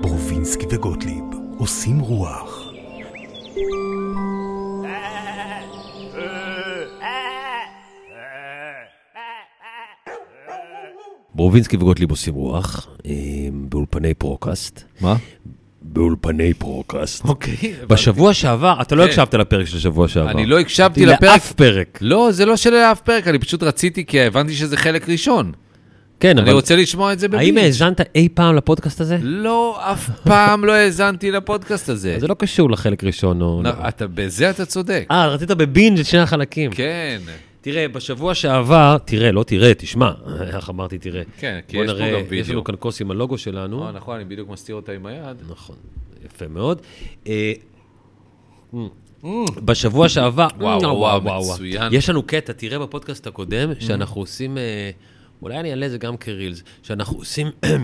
ברובינסקי וגוטליב עושים רוח. ברובינסקי וגוטליב עושים רוח, אה, באולפני פרוקאסט. מה? באולפני פרוקאסט. אוקיי. בשבוע שעבר, אתה לא כן. הקשבת לפרק של שבוע שעבר. אני לא הקשבתי לפרק. לאף פרק. לא, זה לא של אף פרק, אני פשוט רציתי, כי הבנתי שזה חלק ראשון. כן, אני אבל רוצה לשמוע את זה בביץ'. האם האזנת אי פעם לפודקאסט הזה? לא, אף פעם לא האזנתי לפודקאסט הזה. זה לא קשור לחלק ראשון או... אתה- בזה אתה צודק. אה, רצית בבינג' את שני החלקים. כן. תראה, בשבוע שעבר, תראה, לא תראה, תשמע, איך אמרתי תראה. כן, כי יש פה גם יש וידאו. לנו כאן כוס עם הלוגו שלנו. אה, נכון, אני בדיוק מסתיר אותה עם היד. נכון, יפה מאוד. אה, בשבוע שעבר, וואו, אה, וואו, מצוין. יש לנו קטע, תראה בפודקאסט הקודם, שאנחנו עושים, אולי אני אעלה את זה גם כ reels, שאנחנו עושים אה,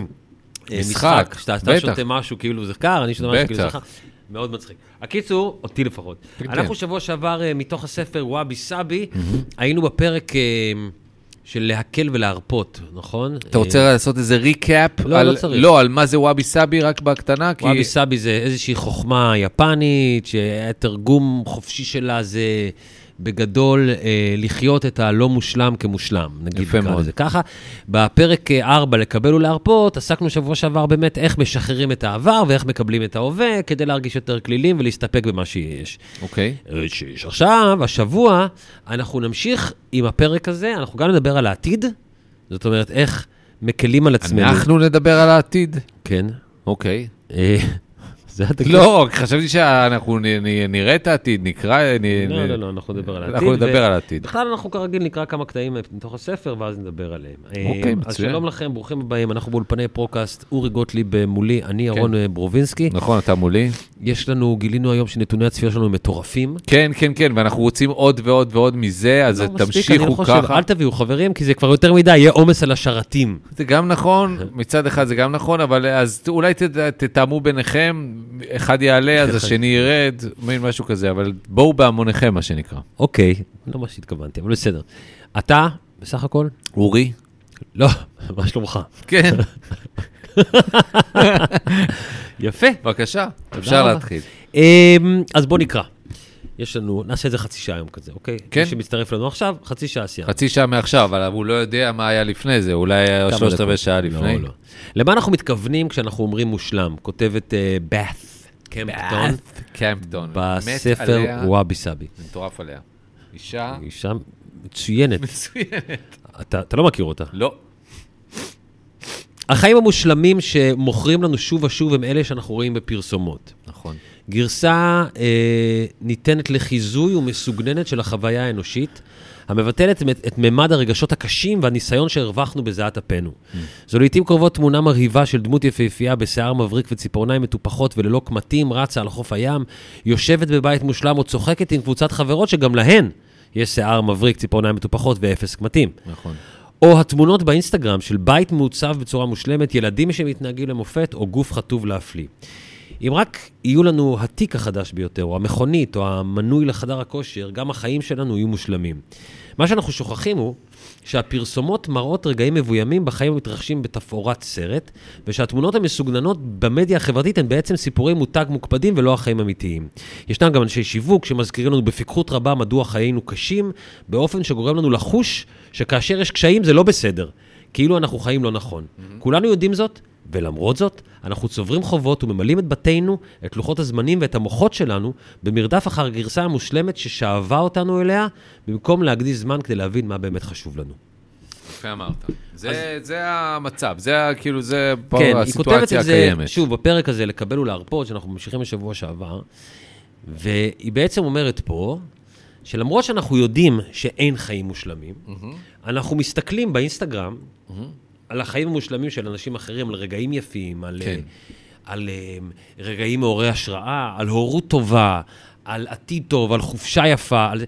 משחק, שאתה. שותה משהו כאילו זה קר, אני שותה משהו כאילו זה. חם. מאוד מצחיק. הקיצור, אותי לפחות. כן. אנחנו שבוע שעבר, אה, מתוך הספר וואבי סאבי, היינו בפרק אה, של להקל ולהרפות, נכון? אתה רוצה לעשות איזה recap? לא, על- לא צריך. לא, על מה זה וואבי סאבי, רק בקטנה? כי... וואבי סאבי זה איזושהי חוכמה יפנית, שהתרגום חופשי שלה זה בגדול אה, לחיות את הלא מושלם כמושלם, נגיד מאוד. לזה ככה. בפרק 4, לקבל ולהרפות, עסקנו שבוע שעבר באמת איך משחררים את העבר ואיך מקבלים את ההווה, כדי להרגיש יותר כלילים ולהסתפק במה שיש. אוקיי. אה, שיש. עכשיו, השבוע, אנחנו נמשיך עם הפרק הזה, אנחנו גם נדבר על העתיד, זאת אומרת, איך מקלים על עצמנו. אנחנו נדבר על העתיד. כן. אוקיי. אה, זה התקליט. לא, חשבתי שאנחנו נ- נ- נראה את העתיד, נקרא... נ- לא, נ- לא, לא, אנחנו נדבר על העתיד. אנחנו נדבר ו- על העתיד. בכלל, אנחנו כרגיל נקרא כמה קטעים מתוך הספר, ואז נדבר עליהם. אוקיי, אה, אז מצוין. שלום לכם, ברוכים הבאים, אנחנו באולפני פרוקאסט, אורי גוטליב אה, מולי, אני ירון אה, ברובינסקי. נכון, אתה מולי? יש לנו, גילינו היום שנתוני הצפייה שלנו הם מטורפים. כן, כן, כן, ואנחנו רוצים עוד ועוד ועוד מזה, אז לא מספיק, אני תמשיכו לא חושב, ככה. אל תביאו חברים, כי זה כבר יותר מדי, יהיה עומס על השרתים. זה גם נכון, מצד אחד זה גם נכון, אבל אז אולי תתאמו ביניכם, אחד יעלה, אז אחד. השני ירד, מין משהו כזה, אבל בואו בהמוניכם, מה שנקרא. אוקיי, לא מה שהתכוונתי, אבל בסדר. אתה, בסך הכל? אורי? לא, מה שלומך? כן, יפה. בבקשה, אפשר. להתחיל. אמ, אז בוא נקרא. יש לנו, נעשה את זה חצי שעה היום כזה, אוקיי? כן. מי שמצטרף לנו עכשיו, חצי שעה סיימנו. חצי שעה מעכשיו, אבל הוא לא יודע מה היה לפני זה, אולי שלושת. רבעי שעה לפני. לא, לא. למה אנחנו מתכוונים כשאנחנו אומרים מושלם? כותבת באת' קמפטון קמפטון. בספר וואבי סאבי. מטורף עליה. אישה אישה מצוינת. מצוינת. אתה לא מכיר אותה. לא. החיים המושלמים שמוכרים לנו שוב ושוב הם אלה שאנחנו רואים בפרסומות. נכון. גרסה אה, ניתנת לחיזוי ומסוגננת של החוויה האנושית, המבטלת את, את ממד הרגשות הקשים והניסיון שהרווחנו בזיעת אפינו. זו לעיתים קרובות תמונה מרהיבה של דמות יפהפייה בשיער מבריק וציפורניים מטופחות וללא קמטים, רצה על חוף הים, יושבת בבית מושלם או צוחקת עם קבוצת חברות שגם להן יש שיער מבריק, ציפורניים מטופחות ואפס קמטים. נכון. או התמונות באינסטגרם של בית מעוצב בצורה מושלמת, ילדים שמתנהגים למופת, או גוף חטוב להפליא. אם רק יהיו לנו התיק החדש ביותר, או המכונית, או המנוי לחדר הכושר, גם החיים שלנו יהיו מושלמים. מה שאנחנו שוכחים הוא שהפרסומות מראות רגעים מבוימים בחיים המתרחשים בתפאורת סרט, ושהתמונות המסוגננות במדיה החברתית הן בעצם סיפורי מותג מוקפדים ולא החיים אמיתיים. ישנם גם אנשי שיווק שמזכירים לנו בפיקחות רבה מדוע חיינו קשים, באופן שגורם לנו לחוש שכאשר יש קשיים זה לא בסדר, כאילו אנחנו חיים לא נכון. כולנו יודעים זאת, ולמרות זאת, אנחנו צוברים חובות וממלאים את בתינו, את לוחות הזמנים ואת המוחות שלנו, במרדף אחר הגרסה המושלמת ששאבה אותנו אליה, במקום להקדיש זמן כדי להבין מה באמת חשוב לנו. יפה אמרת. זה, זה המצב, זה כאילו, זה פה כן, היא כותבת הסיטואציה את זה, הקיימת. שוב, בפרק הזה, לקבל ולהרפות, שאנחנו ממשיכים בשבוע שעבר, והיא בעצם אומרת פה, שלמרות שאנחנו יודעים שאין חיים מושלמים, אנחנו מסתכלים באינסטגרם על החיים המושלמים של אנשים אחרים, על רגעים יפים, על, כן. אה, על אה, רגעים מעוררי השראה, על הורות טובה, על עתיד טוב, על חופשה יפה, על זה.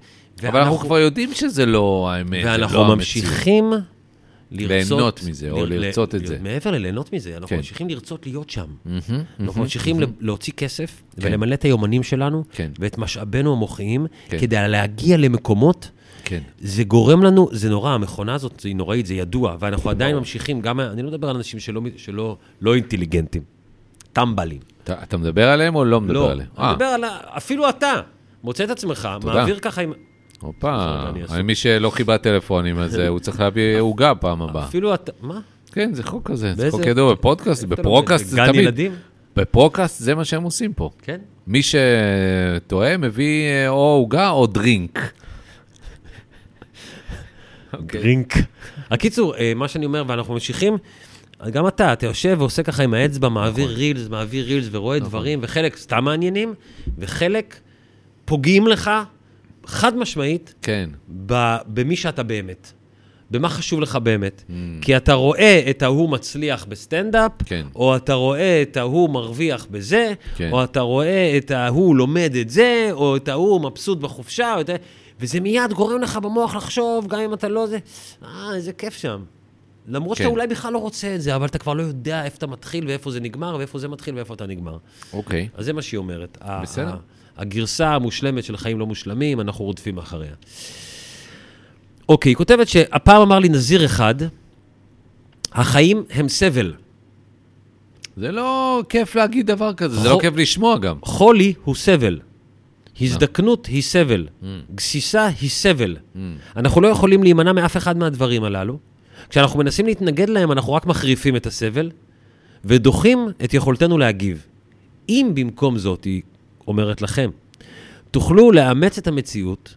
אבל אנחנו כבר יודעים שזה לא האמת, זה ואנחנו לא המציאות. ממשיכים לרצות... ליהנות מזה, או ל- לרצות את ל- זה. מעבר לליהנות מזה, אנחנו כן. ממשיכים לרצות להיות שם. אנחנו ממשיכים. להוציא כסף כן. ולמלא את היומנים שלנו, כן. ואת משאבינו המוחיים, כן. כדי להגיע למקומות כן. זה גורם לנו, זה נורא, המכונה הזאת היא נוראית, זה ידוע, ואנחנו עדיין ממשיכים, גם, אני לא מדבר על אנשים שלא, שלא לא אינטליגנטים, טמבלים. אתה, אתה מדבר עליהם או לא מדבר לא, עליהם? אני מדבר על, אפילו אתה, מוצא את עצמך, תודה. מעביר ככה עם... הופה. מי שלא כיבה טלפונים, אז אה, הוא צריך להביא עוגה פעם הבאה. אפילו אתה, מה? כן, זה חוק כזה, זה חוק ידוע, בפודקאסט, בפרוקאסט? זה גן תמיד. ילדים? בפרוקאסט זה מה שהם עושים פה. כן. מי שטועה מביא אה, או עוגה או דרינק. אוקיי. דרינק. הקיצור, אה, מה שאני אומר, ואנחנו ממשיכים, גם אתה, אתה יושב ועושה ככה עם האצבע, מעביר נכון. רילס, מעביר רילס ורואה דברים, וחלק סתם מעניינים, וחלק פוגעים לך, חד משמעית, כן, במי שאתה באמת. במה חשוב לך באמת. כי אתה רואה את ההוא מצליח בסטנדאפ, כן. או אתה רואה את ההוא מרוויח בזה, כן. או אתה רואה את ההוא לומד את זה, או את ההוא מבסוט בחופשה, או את... וזה מיד גורם לך במוח לחשוב, גם אם אתה לא זה, אה, איזה כיף שם. למרות כן. שאתה אולי בכלל לא רוצה את זה, אבל אתה כבר לא יודע איפה אתה מתחיל ואיפה זה נגמר, ואיפה זה מתחיל ואיפה אתה נגמר. אוקיי. אז זה מה שהיא אומרת. בסדר. הגרסה המושלמת של חיים לא מושלמים, אנחנו רודפים אחריה. אוקיי, היא כותבת שהפעם אמר לי נזיר אחד, החיים הם סבל. זה לא כיף להגיד דבר כזה, זה לא כיף לשמוע גם. חולי הוא סבל. הזדקנות היא סבל. גסיסה היא סבל. אנחנו לא יכולים להימנע מאף אחד מהדברים הללו. כשאנחנו מנסים להתנגד להם, אנחנו רק מחריפים את הסבל, ודוחים את יכולתנו להגיב. אם במקום זאת, היא אומרת לכם, תוכלו לאמץ את המציאות,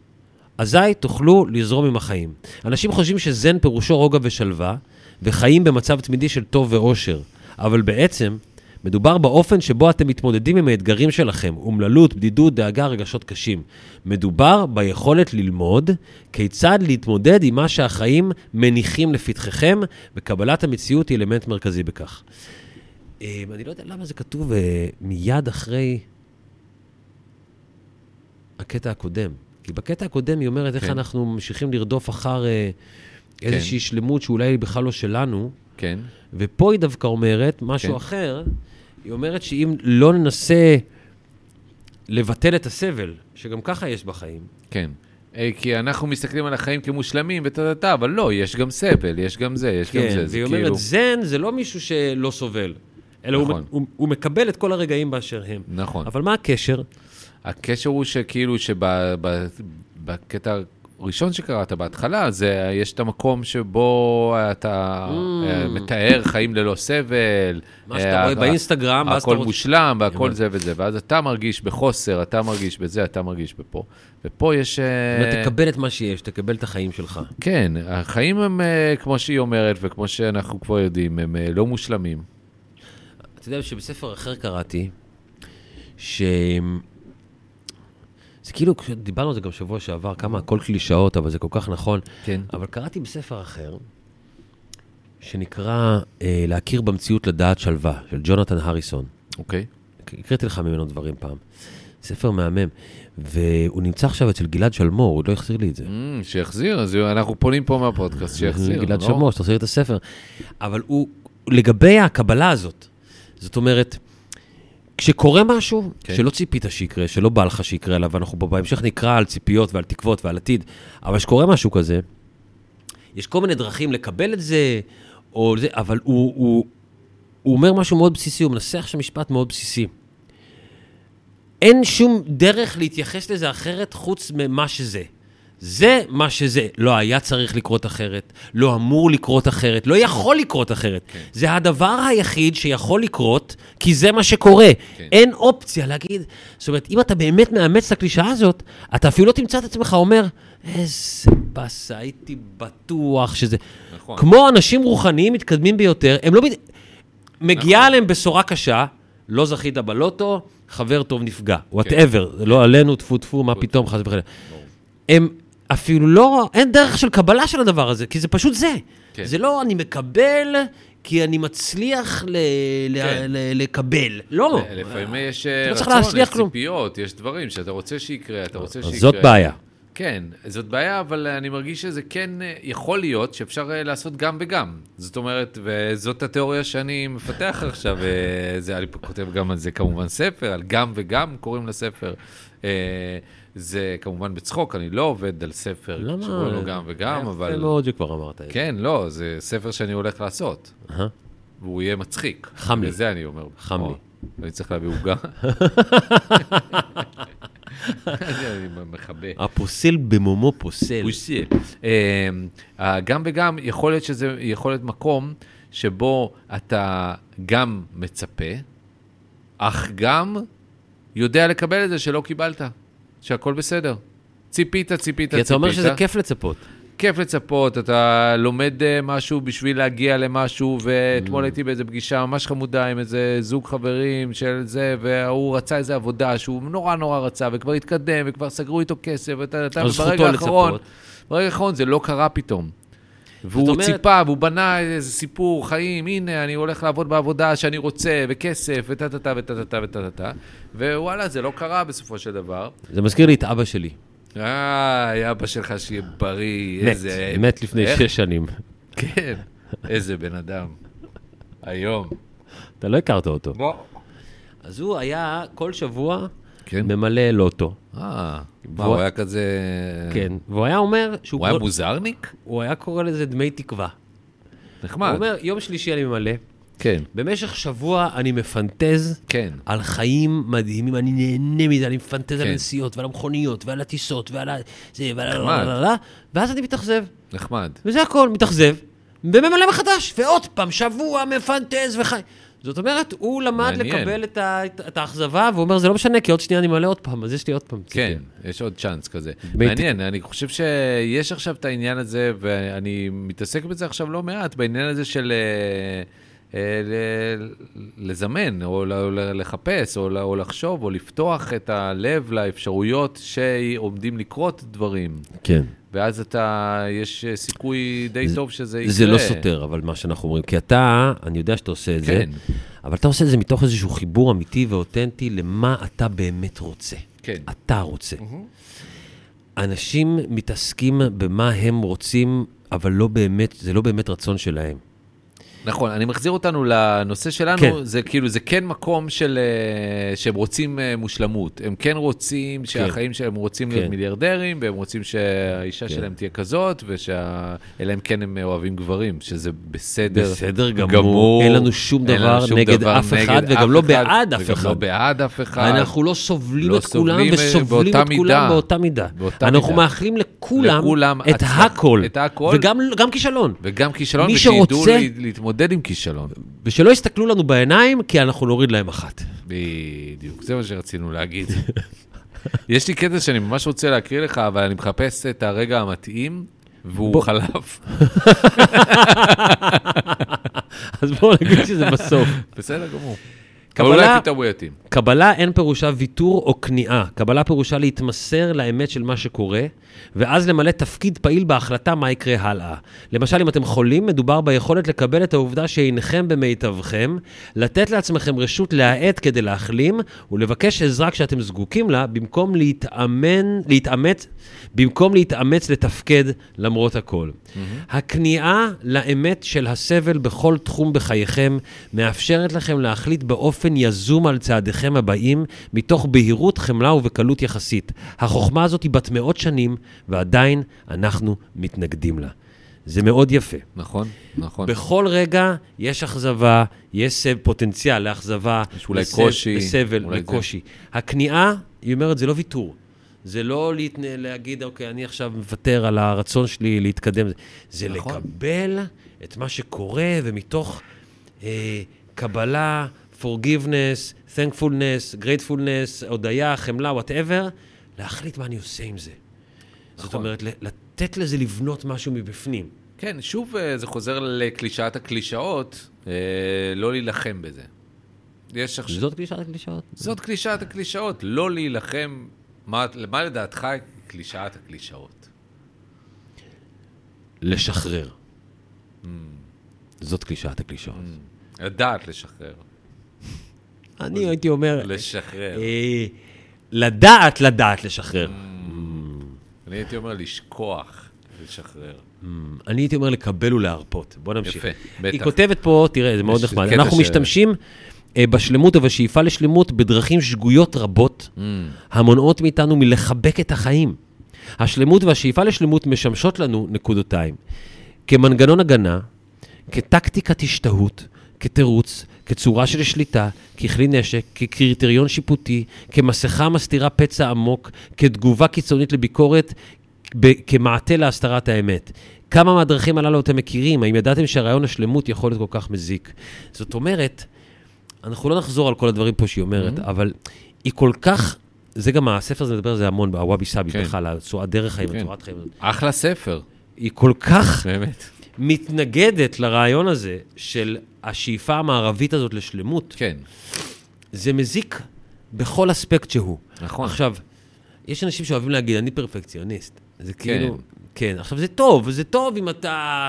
אזי תוכלו לזרום עם החיים. אנשים חושבים שזן פירושו רוגע ושלווה, וחיים במצב תמידי של טוב ואושר. אבל בעצם, מדובר באופן שבו אתם מתמודדים עם האתגרים שלכם, אומללות, בדידות, דאגה, רגשות קשים. מדובר ביכולת ללמוד כיצד להתמודד עם מה שהחיים מניחים לפתחכם, וקבלת המציאות היא אלמנט מרכזי בכך. אה, אני לא יודע למה זה כתוב אה, מיד אחרי הקטע הקודם. כי בקטע הקודם היא אומרת איך כן. אנחנו ממשיכים לרדוף אחר אה, איזושהי שלמות שאולי היא בכלל לא שלנו, כן. ופה היא דווקא אומרת משהו כן. אחר. היא אומרת שאם לא ננסה לבטל את הסבל, שגם ככה יש בחיים, כן. אה, כי אנחנו מסתכלים על החיים כמושלמים וטה-טה-טה, אבל לא, יש גם סבל, יש גם זה, יש גם כן, זה. זה והיא כאילו... אומרת, זן זה לא מישהו שלא סובל, אלא הוא, נכון. הוא, הוא מקבל את כל הרגעים באשר הם. נכון. אבל מה הקשר? הקשר הוא שכאילו שבקטע הראשון שקראת בהתחלה, זה יש את המקום שבו אתה אה, מתאר חיים ללא סבל. Mm. מה שאתה אה, רואה ה- באינסטגרם, ואז אתה הכל מושלם והכל. זה וזה, ואז אתה מרגיש בחוסר, אתה מרגיש בזה, אתה מרגיש בפה. ופה יש... אה, תקבל את מה שיש, תקבל את החיים שלך. כן, החיים הם, כמו שהיא אומרת, וכמו שאנחנו כבר יודעים, הם לא מושלמים. אתה יודע שבספר אחר קראתי, ש... זה כאילו, דיברנו על זה גם שבוע שעבר, כמה הכל קלישאות, אבל זה כל כך נכון. כן. אבל קראתי בספר אחר, שנקרא אה, להכיר במציאות לדעת שלווה, של ג'ונתן הריסון. אוקיי. הקראתי לך ממנו דברים פעם. ספר מהמם. והוא נמצא עכשיו אצל גלעד שלמור, הוא עוד לא החזיר לי את זה. Mm, שיחזיר, אז אנחנו פונים פה מהפודקאסט, שיחזיר. גלעד לא? שלמור, שתחזיר את הספר. אבל הוא, לגבי הקבלה הזאת, זאת אומרת, כשקורה משהו כן. שלא ציפית שיקרה, שלא בא לך שיקרה עליו, ואנחנו בהמשך נקרא על ציפיות ועל תקוות ועל עתיד, אבל כשקורה משהו כזה, יש כל מיני דרכים לקבל את זה, או זה, אבל הוא, הוא, הוא אומר משהו מאוד בסיסי, הוא מנסח שם משפט מאוד בסיסי. אין שום דרך להתייחס לזה אחרת חוץ ממה שזה. זה מה שזה. לא היה צריך לקרות אחרת, לא אמור לקרות אחרת, לא יכול לקרות אחרת. כן. זה הדבר היחיד שיכול לקרות, כי זה מה שקורה. כן. כן. אין אופציה להגיד... זאת אומרת, אם אתה באמת מאמץ את הקלישאה הזאת, אתה אפילו לא תמצא את עצמך אומר, איזה באסה, הייתי בטוח שזה... נכון. כמו אנשים רוחניים מתקדמים ביותר, הם לא... מגיעה נכון. עליהם בשורה קשה, לא זכית בלוטו, חבר טוב נפגע. Whatever, לא עלינו, טפו טפו, מה פתאום, חס וחלילה. הם אפילו לא, אין דרך של קבלה של הדבר הזה, כי זה פשוט זה. כן. זה לא אני מקבל כי אני מצליח ל- ל- כן. ל- לקבל. לא. לפעמים יש אה, לא רצון, יש. ציפיות, יש דברים שאתה רוצה שיקרה, אתה רוצה שיקרה. זאת בעיה. כן, זאת בעיה, אבל אני מרגיש שזה כן אה, יכול להיות שאפשר אה, לעשות גם וגם. זאת אומרת, וזאת התיאוריה שאני מפתח עכשיו, זה, אני כותב גם על זה כמובן ספר, על גם וגם קוראים לספר. זה כמובן בצחוק, אני לא עובד על ספר למה? שקוראים לו גם וגם, אבל... יפה מאוד שכבר אמרת את זה. כן, לא, זה ספר שאני הולך לעשות. והוא יהיה מצחיק. חם לי. וזה אני אומר. חם לי. אני צריך להביא עוגה. אני מכבה. הפוסל במומו פוסל. פוסיל. אה, גם וגם, יכול להיות שזה יכול להיות מקום שבו אתה גם מצפה, אך גם יודע לקבל את זה שלא קיבלת, שהכל בסדר. ציפית, ציפית, ציפית. כי אתה אומר שזה כיף לצפות. כיף לצפות, אתה לומד אה, משהו בשביל להגיע למשהו, ואתמול הייתי באיזה פגישה ממש חמודה עם איזה זוג חברים של זה, והוא רצה איזה עבודה שהוא נורא נורא רצה, וכבר התקדם, וכבר סגרו איתו כסף, ואתה, אתה, אז ברגע האחרון. ברגע האחרון זה לא קרה פתאום. והוא אומרת- ציפה, והוא בנה איזה סיפור חיים, הנה, אני הולך לעבוד בעבודה שאני רוצה, וכסף, וטה-טה-טה וטה-טה-טה וטה-טה-טה, ווואלה, זה לא קרה בסופו של דבר. זה מזכיר לי את אבא שלי. איי, אבא שלך שיהיה בריא, מת, איזה... מת לפני איך? שש שנים. כן, איזה בן אדם. היום. אתה לא הכרת אותו. בוא. אז הוא היה כל שבוע כן. ממלא לוטו. אה, מה, הוא היה כזה... כן, והוא היה אומר שהוא הוא היה מוזרניק? הוא היה קורא לזה דמי תקווה. הוא נחמד. אומר, יום שלישי אני ממלא, כן, במשך שבוע אני מפנטז כן. על חיים מדהימים, אני נהנה מזה, אני מפנטז על כן. הנסיעות ועל המכוניות ועל הטיסות ועל ה... זה, ועל ה... ואז אני מתאכזב, נחמד. וזה הכל, מתאכזב, וממלא מחדש, ועוד פעם, שבוע מפנטז וחי... זאת אומרת, הוא למד מעניין. לקבל את, ה... את האכזבה, והוא אומר, זה לא משנה, כי עוד שנייה אני מלא עוד פעם, אז יש לי עוד פעם. כן, יש עוד צ'אנס כזה. דמי מעניין, אני חושב שיש עכשיו את העניין הזה, ואני מתעסק בזה עכשיו לא מעט, בעניין הזה של אה, אה, ל- לזמן, או לחפש, או או לחשוב, או לפתוח את הלב לאפשרויות שעומדים לקרות דברים. כן. ואז אתה, יש אה, סיכוי די טוב שזה יקרה. זה לא סותר, אבל מה שאנחנו אומרים, כי אתה, אני יודע שאתה עושה את זה, כן. אבל אתה עושה את זה מתוך איזשהו חיבור אמיתי ואותנטי למה אתה באמת רוצה. כן. אתה רוצה. אנשים מתעסקים במה הם רוצים, אבל לא באמת, זה לא באמת רצון שלהם. נכון, אני מחזיר אותנו לנושא שלנו, כן. זה כאילו, זה כן מקום של, אה, שהם רוצים אה, מושלמות. הם כן רוצים שהחיים שלהם, הם רוצים להיות כן. מיליארדרים, והם רוצים שהאישה כן. שלהם תהיה כזאת, ושה... אלא אם כן הם אוהבים גברים, שזה בסדר. בסדר גמור. אין לנו שום אין לנו דבר שום נגד דבר אף נגד אחד, וגם לא אחד, בעד אף וגם אחד. לא בעד אף אחד. אנחנו לא סובלים לא את כולם סובלים, אה, וסובלים את כולם. באותה מידה. באותה אנחנו מידה. מאחלים לכולם לכולם את הצלחה. הכל. את הכל. וגם גם כישלון. וגם כישלון, ושידעו שרוצה- לה- להתמודד עם כישלון. ושלא יסתכלו לנו בעיניים, כי אנחנו נוריד להם אחת. בדיוק, זה מה שרצינו להגיד. יש לי קטע שאני ממש רוצה להקריא לך, אבל אני מחפש את הרגע המתאים, והוא בוא. חלף. אז בואו נגיד שזה בסוף. בסדר גמור. אבל קבלה- אולי פתאום הוא יתאים. קבלה אין פירושה ויתור או כניעה. קבלה פירושה להתמסר לאמת של מה שקורה, ואז למלא תפקיד פעיל בהחלטה מה יקרה הלאה. למשל, אם אתם חולים, מדובר ביכולת לקבל את העובדה שאינכם במיטבכם, לתת לעצמכם רשות להאט כדי להחלים, ולבקש עזרה כשאתם זקוקים לה, במקום להתאמן, להתאמץ, במקום להתאמץ לתפקד למרות הכל. הכניעה לאמת של הסבל בכל תחום בחייכם מאפשרת לכם להחליט באופן יזום על צעדיכם הבאים, מתוך בהירות, חמלה ובקלות יחסית. החוכמה הזאת היא בת מאות שנים, ועדיין אנחנו מתנגדים לה. זה מאוד יפה. נכון, נכון. בכל רגע יש אכזבה, יש סב, פוטנציאל לאכזבה, יש אולי לסב- קושי, לסבל, אולי זה. לקושי. הכניעה, היא אומרת, זה לא ויתור. זה לא להתנ... להגיד, אוקיי, אני עכשיו מוותר על הרצון שלי להתקדם. זה נכון. לקבל את מה שקורה, ומתוך אה, קבלה, forgiveness, thankfulness, gratefulness, הודיה, חמלה, whatever, להחליט מה אני עושה עם זה. זאת נכון. אומרת, ל- לתת לזה לבנות משהו מבפנים. כן, שוב אה, זה חוזר לקלישאת הקלישאות, אה, לא להילחם בזה. יש עכשיו... זאת קלישת הקלישאות? זאת קלישאת הקלישאות, לא להילחם. מה, מה לדעתך קלישאת הקלישאות? לשחרר. Mm. זאת קלישאת הקלישאות. לדעת לשחרר. אני הייתי אומר, לשחרר. אה, לדעת לדעת לשחרר. אני הייתי אומר לשכוח, לשחרר. אני הייתי אומר לקבל ולהרפות. בוא נמשיך. יפה, היא בטח. כותבת פה, תראה, זה מאוד נחמד. אנחנו משתמשים אה, בשלמות ובשאיפה לשלמות בדרכים שגויות רבות, Mm. המונעות מאיתנו מלחבק את החיים. השלמות והשאיפה לשלמות משמשות לנו, נקודותיים, כמנגנון הגנה, כטקטיקת השתהות, כתירוץ, כצורה של שליטה, ככלי נשק, כקריטריון שיפוטי, כמסכה המסתירה פצע עמוק, כתגובה קיצונית לביקורת, ב- כמעטה להסתרת האמת. כמה מהדרכים הללו אתם מכירים? האם ידעתם שהרעיון השלמות יכול להיות כל כך מזיק? זאת אומרת, אנחנו לא נחזור על כל הדברים פה שהיא אומרת, Mm-hmm. אבל היא כל כך, זה גם הספר הזה מדבר על זה המון, הוואבי סאבי, כן. בכלל, הצורת דרך חיים, כן. הצורת חיים. אחלה ספר, היא כל כך באמת. מתנגדת לרעיון הזה של השאיפה המערבית הזאת לשלמות, כן, זה מזיק בכל אספקט שהוא. נכון. עכשיו, יש אנשים שאוהבים להגיד, אני פרפקציוניסט. זה כאילו, כן. עכשיו, זה טוב, זה טוב אם אתה...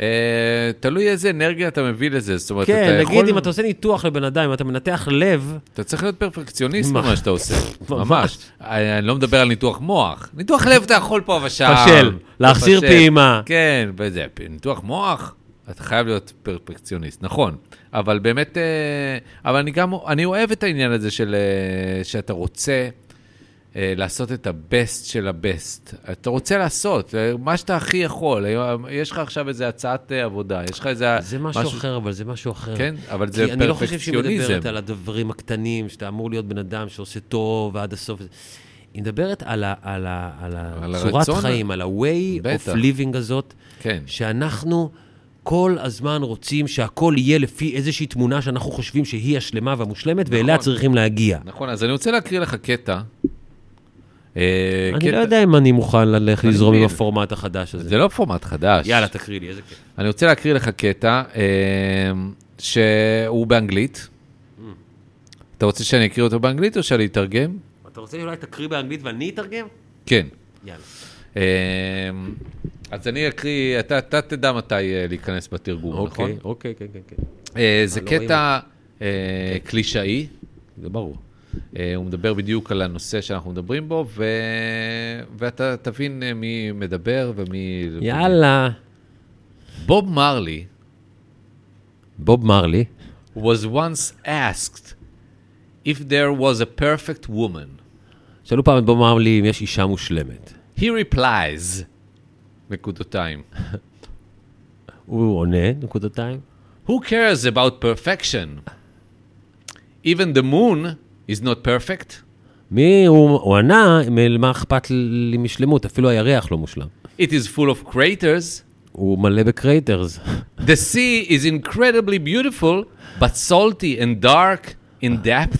אה, תלוי איזה אנרגיה אתה מביא לזה, זאת אומרת, כן, אתה נגיד יכול... אם אתה עושה ניתוח לבן אדם, אם אתה מנתח לב, אתה צריך להיות פרפקציוניסט מה? במה שאתה עושה, ממש. אני אני לא מדבר על ניתוח מוח. ניתוח לב אתה יכול פה ושם. פשל, להחזיר. פעימה. כן, וזה, ניתוח מוח, אתה חייב להיות פרפקציוניסט, נכון. אבל באמת, אה, אבל אני גם, אני אוהב את העניין הזה של, אה, שאתה רוצה אה, לעשות את הבסט של הבסט. אתה רוצה לעשות, מה שאתה הכי יכול. יש לך עכשיו איזה הצעת עבודה, יש לך איזה... זה משהו אחר, אבל זה משהו אחר. כן, אבל זה כי אני לא חושב שהיא פרפקציוניזם. מדברת על הדברים הקטנים, שאתה אמור להיות בן אדם שעושה טוב ועד הסוף. היא מדברת על, ה, על, ה, על, על הצורת הרצון. חיים, על ה-way בטח. of living הזאת, כן. שאנחנו כל הזמן רוצים שהכל יהיה לפי איזושהי תמונה שאנחנו חושבים שהיא השלמה והמושלמת, ואליה נכון. צריכים להגיע. נכון, אז אני רוצה להקריא לך קטע. אה, אני קטע- לא יודע אם אני מוכן ללכת לזרום עם. הפורמט החדש הזה. זה לא פורמט חדש. יאללה, תקריא לי, איזה כיף. אני רוצה להקריא לך קטע אה, שהוא באנגלית. אתה רוצה שאני אקריא אותו באנגלית או שאני אתרגם? אתה רוצה שאולי תקריא באנגלית ואני אתרגם? כן. יאללה. אז אני אקריא, אתה, אתה תדע מתי אה, להיכנס בתרגום, נכון? אוקיי, אוקיי, כן, כן, כן. אה, זה לא קטע אה, קלישאי. זה ברור. אה, הוא מדבר בדיוק על הנושא שאנחנו מדברים בו, ו... ואתה תבין אה, מי מדבר ומי... יאללה. בוב מרלי בוב מרלי. was once asked if there was a perfect woman. שאלו פעם את בוב מרלי אם יש אישה מושלמת. He replies, נקודותיים, הוא עונה, נקודתיים. Who cares about perfection? Even the moon is not perfect. מי, הוא, הוא ענה, "מ- מה אכפת לי משלמות? אפילו הירח לא מושלם. It is full of craters. הוא מלא ב craters. The sea is incredibly beautiful, but salty and dark in depth.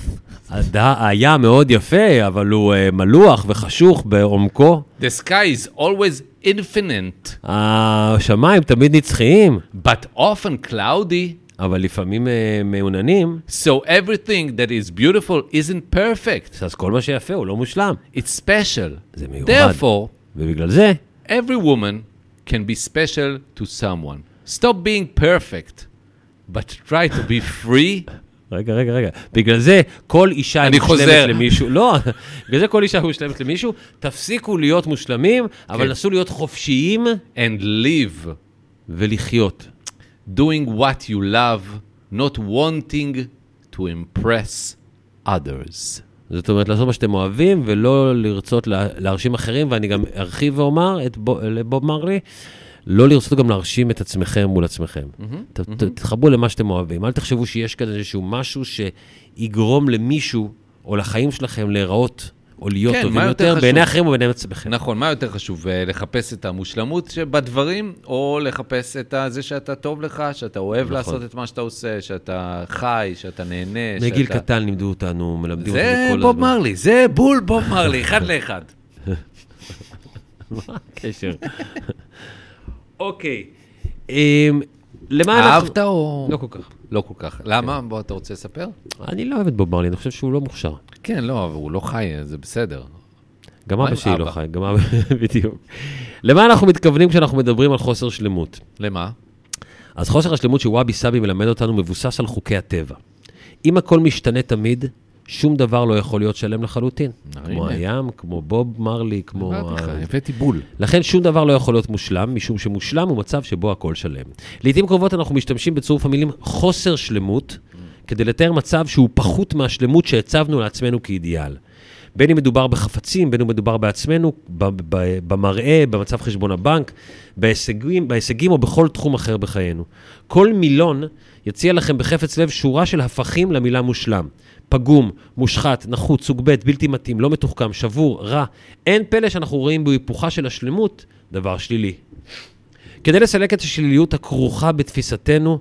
הים מאוד יפה, אבל הוא אה, מלוח וחשוך בעומקו. The sky is always infinite, השמיים תמיד נצחיים, but often cloudy. אבל לפעמים אה, מעוננים, So everything that is beautiful isn't perfect. אז כל מה שיפה הוא לא מושלם. It's special. זה מיוחד. Therefore, ובגלל זה, every woman can be special to someone. Stop being perfect, but try to be free. רגע, רגע, רגע. בגלל זה כל אישה אני מושלמת. למישהו. לא, בגלל זה כל אישה מושלמת למישהו. תפסיקו להיות מושלמים, אבל כן. נסו להיות חופשיים and live ולחיות. doing what you love, not wanting to impress others. זאת אומרת, לעשות מה שאתם אוהבים, ולא לרצות לה, להרשים אחרים, ואני גם ארחיב ואומר את בו, לבוב מרלי, לא לרצות גם להרשים את עצמכם מול עצמכם. ת, ת, תתחברו למה שאתם אוהבים. אל תחשבו שיש כאן איזשהו משהו שיגרום למישהו, או לחיים שלכם, להיראות, או להיות כן, טובים מה יותר יותר? בעיני אחרים ובעיני עצמכם. נכון, מה יותר חשוב, אה, לחפש את המושלמות שבדברים, או לחפש את זה שאתה טוב לך, שאתה אוהב נכון. לעשות את מה שאתה עושה, שאתה חי, שאתה נהנה, מגיל שאתה... קטן לימדו אותנו, מלמדים זה אותנו כל בוב הזמן. מרלי, זה בול בוב מרלי, אחד לאחד. קשר. אוקיי. אמ, למה אנחנו... אהבת או... לא כל כך. לא כל כך. למה? בוא, אתה רוצה לספר? אני לא אוהב את בוב מרלי, אני חושב שהוא לא מוכשר. כן, לא, אבל הוא לא חי, זה בסדר. גם אבא שלי לא? חי, גם אבא, בדיוק. למה אנחנו מתכוונים כשאנחנו מדברים על חוסר שלמות? למה? אז חוסר השלמות שוואבי סאבי מלמד אותנו מבוסס על חוקי הטבע. אם הכל משתנה תמיד, שום דבר לא יכול להיות שלם לחלוטין. כמו הים, כמו בוב מרלי, כמו... אמרתי לך, ה- הבאתי בול. לכן שום דבר לא יכול להיות מושלם, משום שמושלם הוא מצב שבו הכל שלם. לעיתים קרובות אנחנו משתמשים בצירוף המילים חוסר שלמות, כדי לתאר מצב שהוא פחות מהשלמות שהצבנו לעצמנו כאידיאל. בין אם מדובר בחפצים, בין אם מדובר בעצמנו, במראה, במצב חשבון הבנק, בהישגים, בהישגים או בכל תחום אחר בחיינו. כל מילון יציע לכם בחפץ לב שורה של הפכים למילה מושלם. פגום, מושחת, נחות, סוג ב', בלתי מתאים, לא מתוחכם, שבור, רע. אין פלא שאנחנו רואים בהיפוכה של השלמות דבר שלילי. כדי לסלק את השליליות הכרוכה בתפיסתנו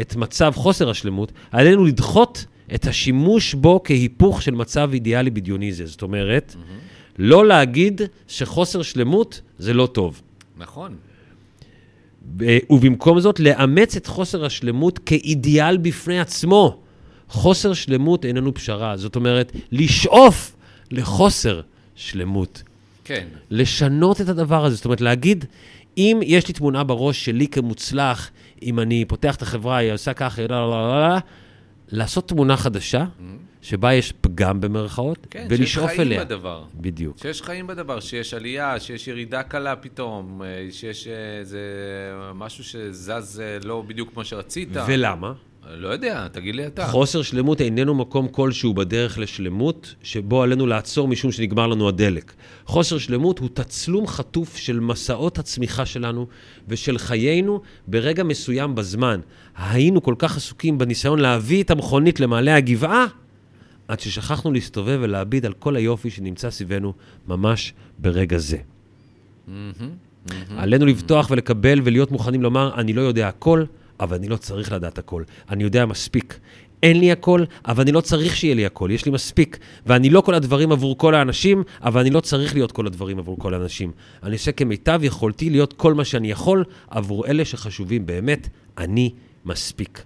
את מצב חוסר השלמות, עלינו לדחות את השימוש בו כהיפוך של מצב אידיאלי בדיוני זה. זאת אומרת, לא להגיד שחוסר שלמות זה לא טוב. נכון. ובמקום זאת, לאמץ את חוסר השלמות כאידיאל בפני עצמו. חוסר שלמות איננו פשרה. זאת אומרת, לשאוף לחוסר שלמות. כן. לשנות את הדבר הזה. זאת אומרת, להגיד, אם יש לי תמונה בראש שלי כמוצלח, אם אני פותח את החברה, היא עושה ככה, לא, לא, לא, לא, לעשות תמונה חדשה, שבה יש פגם במרכאות, Mm-hmm. כן, שיש ולשאוף חיים אליה. בדבר. בדיוק. שיש חיים בדבר, שיש עלייה, שיש ירידה קלה פתאום, אה, שיש אה, איזה משהו שזז אה, לא בדיוק כמו שרצית. ולמה? לא יודע, תגיד לי אתה. חוסר שלמות איננו מקום כלשהו בדרך לשלמות, שבו עלינו לעצור משום שנגמר לנו הדלק. חוסר שלמות הוא תצלום חטוף של מסעות הצמיחה שלנו ושל חיינו ברגע מסוים בזמן. היינו כל כך עסוקים בניסיון להביא את המכונית למעלה הגבעה, עד ששכחנו להסתובב ולהביט על כל היופי שנמצא סביבנו ממש ברגע זה. עלינו לבטוח ולקבל ולהיות מוכנים לומר, אני לא יודע הכל, אבל אני לא צריך לדעת הכל. אני יודע מספיק. אין לי הכל, אבל אני לא צריך שיהיה לי הכל, יש לי מספיק. ואני לא כל הדברים עבור כל האנשים, אבל אני לא צריך להיות כל הדברים עבור כל האנשים. אני עושה כמיטב יכולתי להיות כל מה שאני יכול עבור אלה שחשובים באמת. אני מספיק.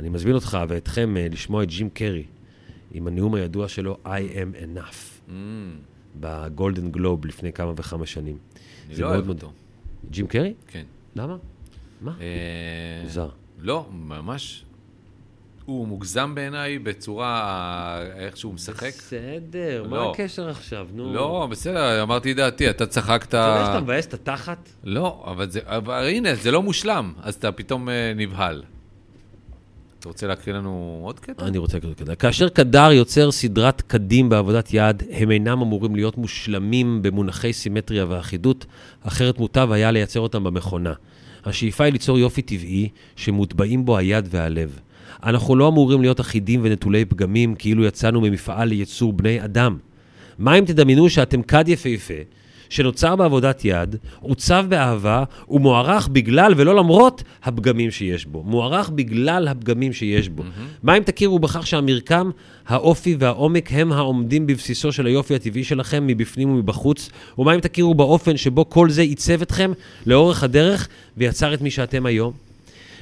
אני מזמין אותך ואתכם אה, לשמוע את ג'ים קרי עם הנאום הידוע שלו, I am enough, Mm, בגולדן גלוב לפני כמה וכמה שנים. אני זה לא מאוד אוהב אותו. ג'ים קרי? כן. למה? מה? אה, מוזר. לא, ממש. הוא מוגזם בעיניי בצורה, איך שהוא משחק. בסדר, מה לא. הקשר עכשיו? נו. לא, בסדר, אמרתי דעתי, אתה צחקת... אתה יודע שאתה מבאס את התחת? לא, אבל זה, אבל הנה, זה לא מושלם, אז אתה פתאום אה, נבהל. אתה רוצה להקריא לנו עוד קטע? אני רוצה לקרוא כדאי. כאשר קדר יוצר סדרת קדים בעבודת יד, הם אינם אמורים להיות מושלמים במונחי סימטריה ואחידות, אחרת מוטב היה לייצר אותם במכונה. השאיפה היא ליצור יופי טבעי, שמוטבעים בו היד והלב. אנחנו לא אמורים להיות אחידים ונטולי פגמים, כאילו יצאנו ממפעל לייצור בני אדם. מה אם תדמיינו שאתם כד יפהפה, שנוצר בעבודת יד, עוצב באהבה, ומוערך בגלל ולא למרות הפגמים שיש בו. מוערך בגלל הפגמים שיש בו. מה אם תכירו בכך שהמרקם, האופי והעומק הם העומדים בבסיסו של היופי הטבעי שלכם מבפנים ומבחוץ? ומה אם תכירו באופן שבו כל זה עיצב אתכם לאורך הדרך ויצר את מי שאתם היום?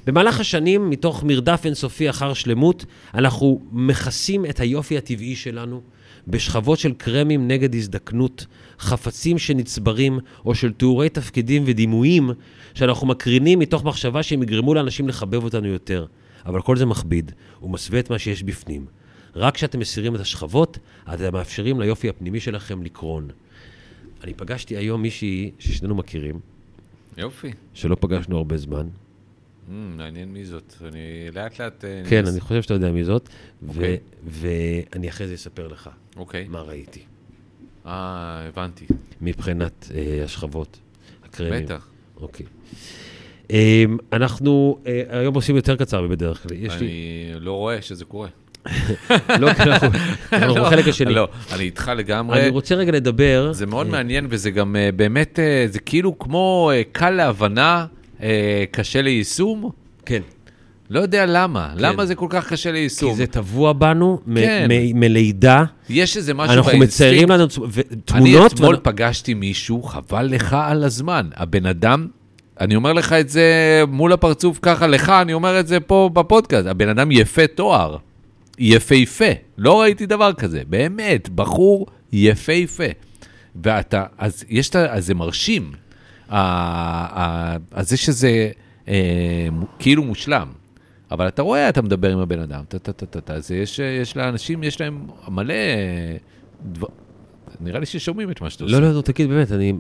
במהלך השנים, מתוך מרדף אינסופי אחר שלמות, אנחנו מכסים את היופי הטבעי שלנו בשכבות של קרמים נגד הזדקנות, חפצים שנצברים, או של תיאורי תפקידים ודימויים שאנחנו מקרינים מתוך מחשבה שהם יגרמו לאנשים לחבב אותנו יותר. אבל כל זה מכביד, ומסווה את מה שיש בפנים. רק כשאתם מסירים את השכבות, אתם מאפשרים ליופי הפנימי שלכם לקרון. אני פגשתי היום מישהי ששנינו מכירים, יופי. שלא פגשנו הרבה זמן, מעניין מי זאת. אני לאט לאט... אה, כן, אני חושב שאתה יודע מי זאת, אוקיי. ואני אחרי זה אספר לך אוקיי. מה ראיתי, אה, הבנתי. מבחינת אה, השכבות, הקרמים. בטח. אוקיי. אה, אנחנו אה, היום עושים יותר קצר בדרך כלל. אני לא רואה שזה קורה. לא, כי אנחנו אנחנו בחלק השני. לא, אני איתך לגמרי. אני רוצה רגע לדבר... זה מאוד מעניין, וזה גם באמת, זה כאילו כמו קל להבנה, אה, קשה ליישום. כן, לא יודע למה. למה זה כל כך קשה כי ליישום? זה טבוע בנו מ- כן. מ- מלידה. יש איזה משהו אנחנו באינסטינקט. מציירים לנו ו- אני תמונות. אתמול ואנ- פגשתי מישהו, חבל לך על הזמן. הבן אדם, אני אומר לך את זה מול הפרצוף ככה, לך, אני אומר את זה פה בפודקאסט. הבן אדם יפה תואר. יפהפה. לא ראיתי דבר כזה. באמת, בחור יפהפה. ואתה, אז יש את ה... אז זה מרשים. אז זה שזה אה, כאילו מושלם. אבל אתה רואה, אתה מדבר עם הבן אדם, טה-טה-טה-טה, זה יש, יש לאנשים, יש להם מלא דבר... נראה לי ששומעים את מה שאתה עושה. לא, לא, לא, תגיד, באמת, אני...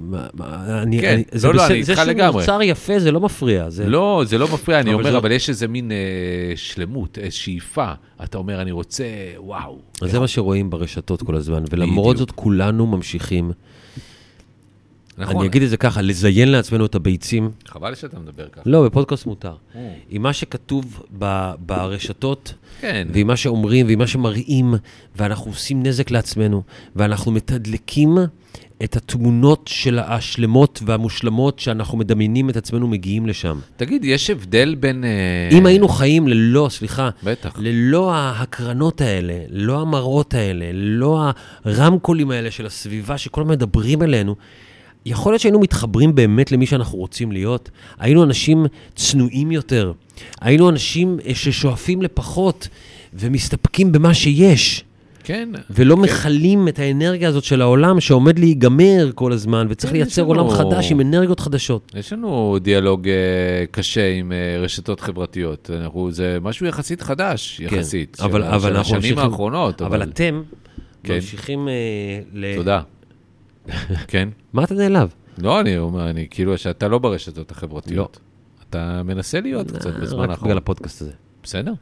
כן, אני- זה לא, לא, אני איתך זה לגמרי. שהוא מוצר יפה, זה לא מפריע. זה- לא, זה לא מפריע, אני אומר, זאת- אבל יש איזה מין אה, שלמות, אה, שאיפה. אתה אומר, אני רוצה, וואו. אז זה מה שרואים ברשתות כל הזמן, ולמרות. זאת כולנו ממשיכים. נכון, אני אגיד את זה ככה, לזיין לעצמנו את הביצים. חבל שאתה מדבר ככה. לא, בפודקאסט מותר. או. עם מה שכתוב ב- ברשתות, כן, ועם מה שאומרים, ועם מה שמראים, ואנחנו עושים נזק לעצמנו, ואנחנו מתדלקים את התמונות של השלמות והמושלמות שאנחנו מדמיינים את עצמנו מגיעים לשם. תגיד, יש הבדל בין... אה, אם היינו חיים ללא, סליחה, בטח. ללא ההקרנות האלה, לא המראות האלה, לא הרמקולים האלה של הסביבה שכל הזמן מדברים אלינו, יכול להיות שהיינו מתחברים באמת למי שאנחנו רוצים להיות. היינו אנשים צנועים יותר. היינו אנשים אה, ששואפים לפחות ומסתפקים במה שיש, כן. ולא מכלים את האנרגיה הזאת של העולם שעומד להיגמר כל הזמן, וצריך כן, לייצר לנו- עולם חדש עם אנרגיות חדשות. יש לנו דיאלוג אה, קשה עם אה, רשתות חברתיות. אנחנו, זה משהו יחסית חדש, כן, יחסית. אבל- של, אבל של אנחנו השנים ממשיכים- האחרונות. אבל אתם כן. ממשיכים אה, ל... תודה. כן. מה אתה נעלב? לא, אני אומר, אני כאילו, שאתה לא ברשתות החברתיות. אתה מנסה להיות קצת בזמן רק האחרון. בגלל הפודקאסט הזה. בסדר.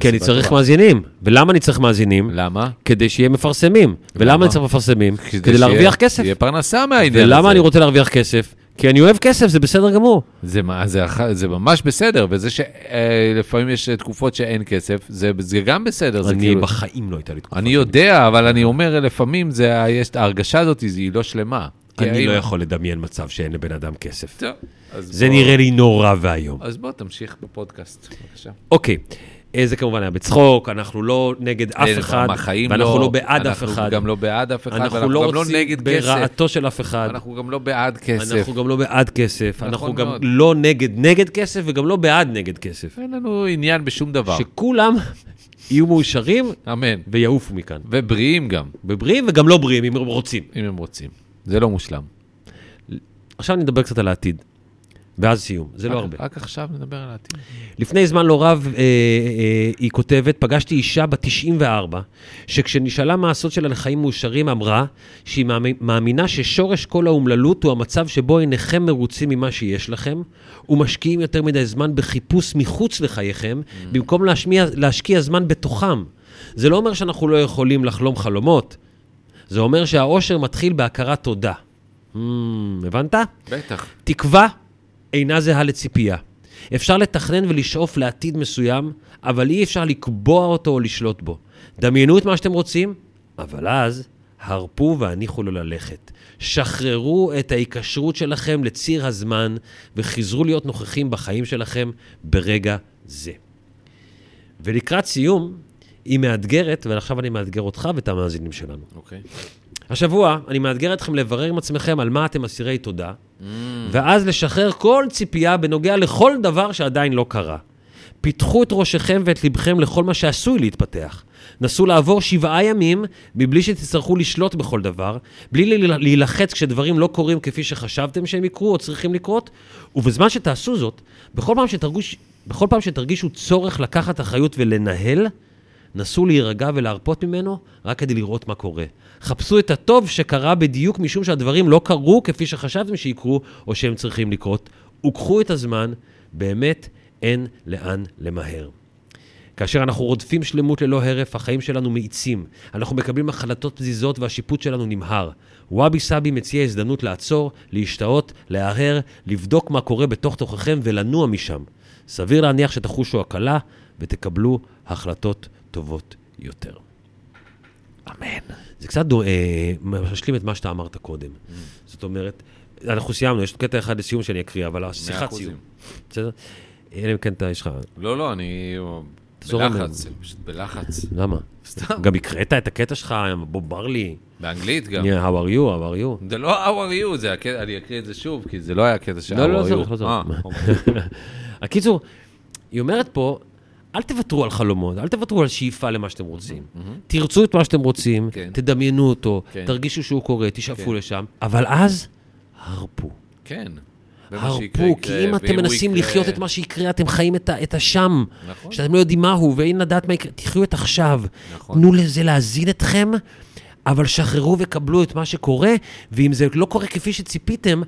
כי אני צריך טובה. מאזינים. ולמה אני צריך מאזינים? למה? כדי שיהיה מפרסמים. ולמה למה? אני צריך מפרסמים? כדי שיהיה- להרוויח כסף. שיהיה פרנסה מהעניין הזה. ולמה אני רוצה להרוויח כסף? כי אני אוהב כסף, זה בסדר גמור. זה, מה- זה, אח- זה ממש בסדר, וזה שלפעמים יש תקופות שאין כסף, זה, זה גם בסדר. זה אני כאילו, בחיים לא הייתה לי תקופה. אני יודע, אבל אני אומר, לפעמים זה, יש, ההרגשה הזאת היא לא שלמה. אני לא יכול לדמיין מצב שאין לבן אדם כסף. טוב, זה בוא- נראה לי נורא ואיום. אז בוא, תמשיך בפודקאסט, בבקשה. אוקיי, אה, זה כמובן היה בצחוק, אנחנו לא נגד אף אחד, ואנחנו לא בעד אף אנחנו אחד. גם לא בעד אף אחד, אנחנו ואנחנו לא גם לא רוצים נגד כסף. ברעתו של אף אחד. אנחנו גם לא בעד כסף. אנחנו גם לא בעד כסף, נכון אנחנו גם. לא נגד נגד כסף וגם לא בעד נגד כסף. אין לנו עניין בשום דבר. שכולם יהיו מאושרים אמן. ויעופו מכאן. ובריאים גם, בבריאים וגם לא בריאים, אם הם רוצים. אם הם רוצים. זה לא מושלם. עכשיו נדבר קצת על העתיד. ואז סיום, זה לא רק- הרבה. רק עכשיו נדבר על העתיד. לפני זמן לא רב, אה, אה, היא כותבת, פגשתי אישה בת 94, שכשנשאלה מה הסוד שלה לחיים מאושרים, אמרה שהיא מאמי- מאמינה ששורש כל האומללות הוא המצב שבו אינכם מרוצים ממה שיש לכם, ומשקיעים יותר מדי זמן בחיפוש מחוץ לחייכם, במקום להשמיע, להשקיע זמן בתוכם. זה לא אומר שאנחנו לא יכולים לחלום חלומות, זה אומר שהאושר מתחיל בהכרת תודה. Hmm, הבנת? בטח. תקווה אינה זהה לציפייה. אפשר לתכנן ולשאוף לעתיד מסוים, אבל אי אפשר לקבוע אותו או לשלוט בו. דמיינו את מה שאתם רוצים, אבל אז הרפו והניחו לו ללכת. שחררו את ההיקשרות שלכם לציר הזמן וחזרו להיות נוכחים בחיים שלכם ברגע זה. ולקראת סיום, היא מאתגרת, ועכשיו אני מאתגר אותך ואת המאזינים שלנו. אוקיי. השבוע אני מאתגר אתכם לברר עם עצמכם על מה אתם אסירי תודה, ואז לשחרר כל ציפייה בנוגע לכל דבר שעדיין לא קרה. פיתחו את ראשכם ואת לבכם לכל מה שעשוי להתפתח. נסו לעבור שבעה ימים מבלי שתצטרכו לשלוט בכל דבר, בלי להיל- להילחץ כשדברים לא קורים כפי שחשבתם שהם יקרו או צריכים לקרות, ובזמן שתעשו זאת, בכל פעם, שתרגיש, בכל פעם שתרגישו צורך לקחת אחריות ולנהל, נסו להירגע ולהרפות ממנו רק כדי לראות מה קורה. חפשו את הטוב שקרה בדיוק משום שהדברים לא קרו כפי שחשבתם שיקרו או שהם צריכים לקרות, וקחו את הזמן, באמת אין לאן למהר. כאשר אנחנו רודפים שלמות ללא הרף, החיים שלנו מאיצים. אנחנו מקבלים החלטות פזיזות והשיפוט שלנו נמהר. וואבי סאבי מציע הזדמנות לעצור, להשתאות, להרהר, לבדוק מה קורה בתוך תוככם ולנוע משם. סביר להניח שתחושו הקלה ותקבלו החלטות טובות יותר. אמן. זה קצת דו- אה, משלים את מה שאתה אמרת קודם. זאת אומרת, אנחנו סיימנו, יש קטע אחד לסיום שאני אקריא, אבל השיחת. סיום. בסדר? אלא אם כן אתה, יש לך... לא, לא, אני בלחץ, פשוט בלחץ. למה? סתם. גם הקראת את הקטע שלך עם בוב ברלי. באנגלית גם. Yeah, how are you, how are you. זה לא how are you, זה הקטע, אני אקריא את זה שוב, כי זה לא היה קטע של how are you. לא, לא, לא, לא. אוקיי. הקיצור, היא אומרת פה, אל תוותרו על חלומות, אל תוותרו על שאיפה למה שאתם רוצים. תרצו את מה שאתם רוצים, כן. תדמיינו אותו, כן. תרגישו שהוא קורה, תשאפו כן. לשם, אבל אז, הרפו. כן. הרפו, יקרה, כי אם אתם הוא מנסים יקרה- לחיות את מה שיקרה, אתם חיים את, ה- את השם. נכון. שאתם לא יודעים מהו, ואין לדעת מה יקרה. תחיו את עכשיו. נכון. תנו לזה להזין אתכם, אבל שחררו וקבלו את מה שקורה, ואם זה לא קורה כפי שציפיתם,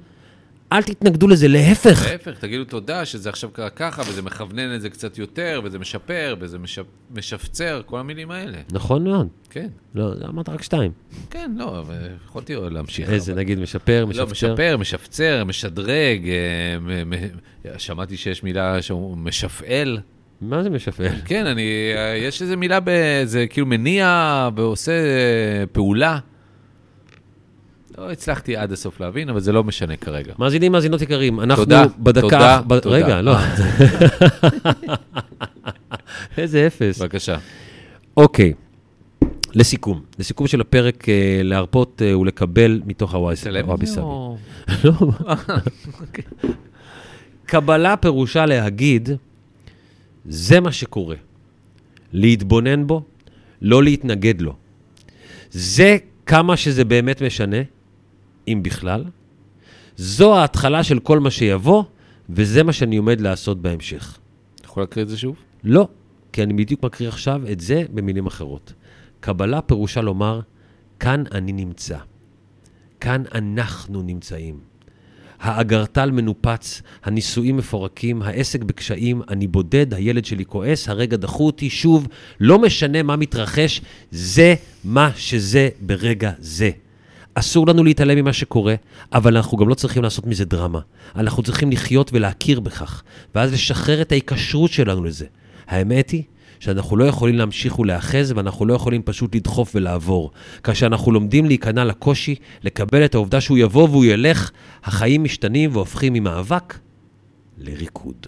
אל תתנגדו לזה, להפך. להפך, תגידו תודה שזה עכשיו קרה ככה, וזה מכוונן את זה קצת יותר, וזה משפר, וזה משפ... משפצר, כל המילים האלה. נכון מאוד. כן, לא, אמרת רק שתיים. כן, לא, אבל יכולתי להמשיך. איזה, אבל- נגיד, משפר, לא, משפצר. משפר, משפצר, משדרג, אה, מ- מ- שמעתי שיש מילה שהוא משפעל. מה זה משפר? כן, אני, אה, יש איזה מילה, ב- זה כאילו מניע ועושה אה, פעולה. לא הצלחתי עד הסוף להבין, אבל זה לא משנה כרגע. מאזינים, מאזינות יקרים, אנחנו תודה, בדקה... תודה, ב... תודה. רגע, לא. איזה אפס. בבקשה. אוקיי, לסיכום. לסיכום של הפרק, אה, להרפות אה, ולקבל מתוך הוואבי סאבי. או- לא. קבלה פירושה להגיד, זה מה שקורה. להתבונן בו, לא להתנגד לו. זה כמה שזה באמת משנה, אם בכלל. זו ההתחלה של כל מה שיבוא, וזה מה שאני עומד לעשות בהמשך. אתה יכול להקריא את זה שוב? לא, כי אני בדיוק מקריא עכשיו את זה במילים אחרות. קבלה פירושה לומר, כאן אני נמצא. כאן אנחנו נמצאים. האגרטל מנופץ, הנישואים מפורקים, העסק בקשיים, אני בודד, הילד שלי כועס, הרגע דחו אותי, שוב, לא משנה מה מתרחש, זה מה שזה ברגע זה. אסור לנו להתעלם ממה שקורה, אבל אנחנו גם לא צריכים לעשות מזה דרמה. אנחנו צריכים לחיות ולהכיר בכך, ואז לשחרר את ההיקשרות שלנו לזה. האמת היא שאנחנו לא יכולים להמשיך ולהאחז, ואנחנו לא יכולים פשוט לדחוף ולעבור. כאשר אנחנו לומדים להיכנע לקושי, לקבל את העובדה שהוא יבוא והוא ילך, החיים משתנים והופכים ממאבק לריקוד.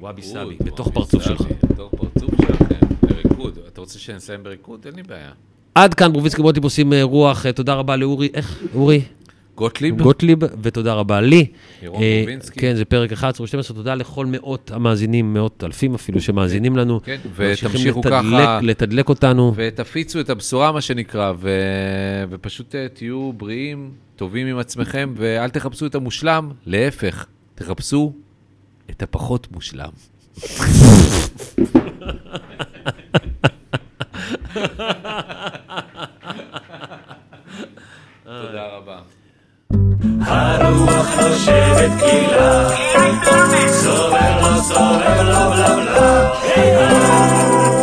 וואבי סאבי, בתוך פרצוף שלך. בתוך פרצוף שלכם, בריקוד. אתה רוצה שנסיים בריקוד? אין לי בעיה. עד כאן ברובינסקי בוא טיפוסים אה, רוח, אה, תודה רבה לאורי, איך? אורי? גוטליב? גוטליב, ותודה רבה לי. ירון אה, גובינסקי. כן, זה פרק 11 ו-12, תודה לכל מאות המאזינים, מאות אלפים אפילו שמאזינים לנו. כן, ותמשיכו ככה. לתדלק אותנו. ותפיצו את הבשורה, מה שנקרא, ו... ופשוט אה, תהיו בריאים, טובים עם עצמכם, ואל תחפשו את המושלם, להפך, תחפשו את הפחות מושלם. תודה רבה. הרוח נושבת קהילה, סובר לו, סובר לו, בלה בלה, היי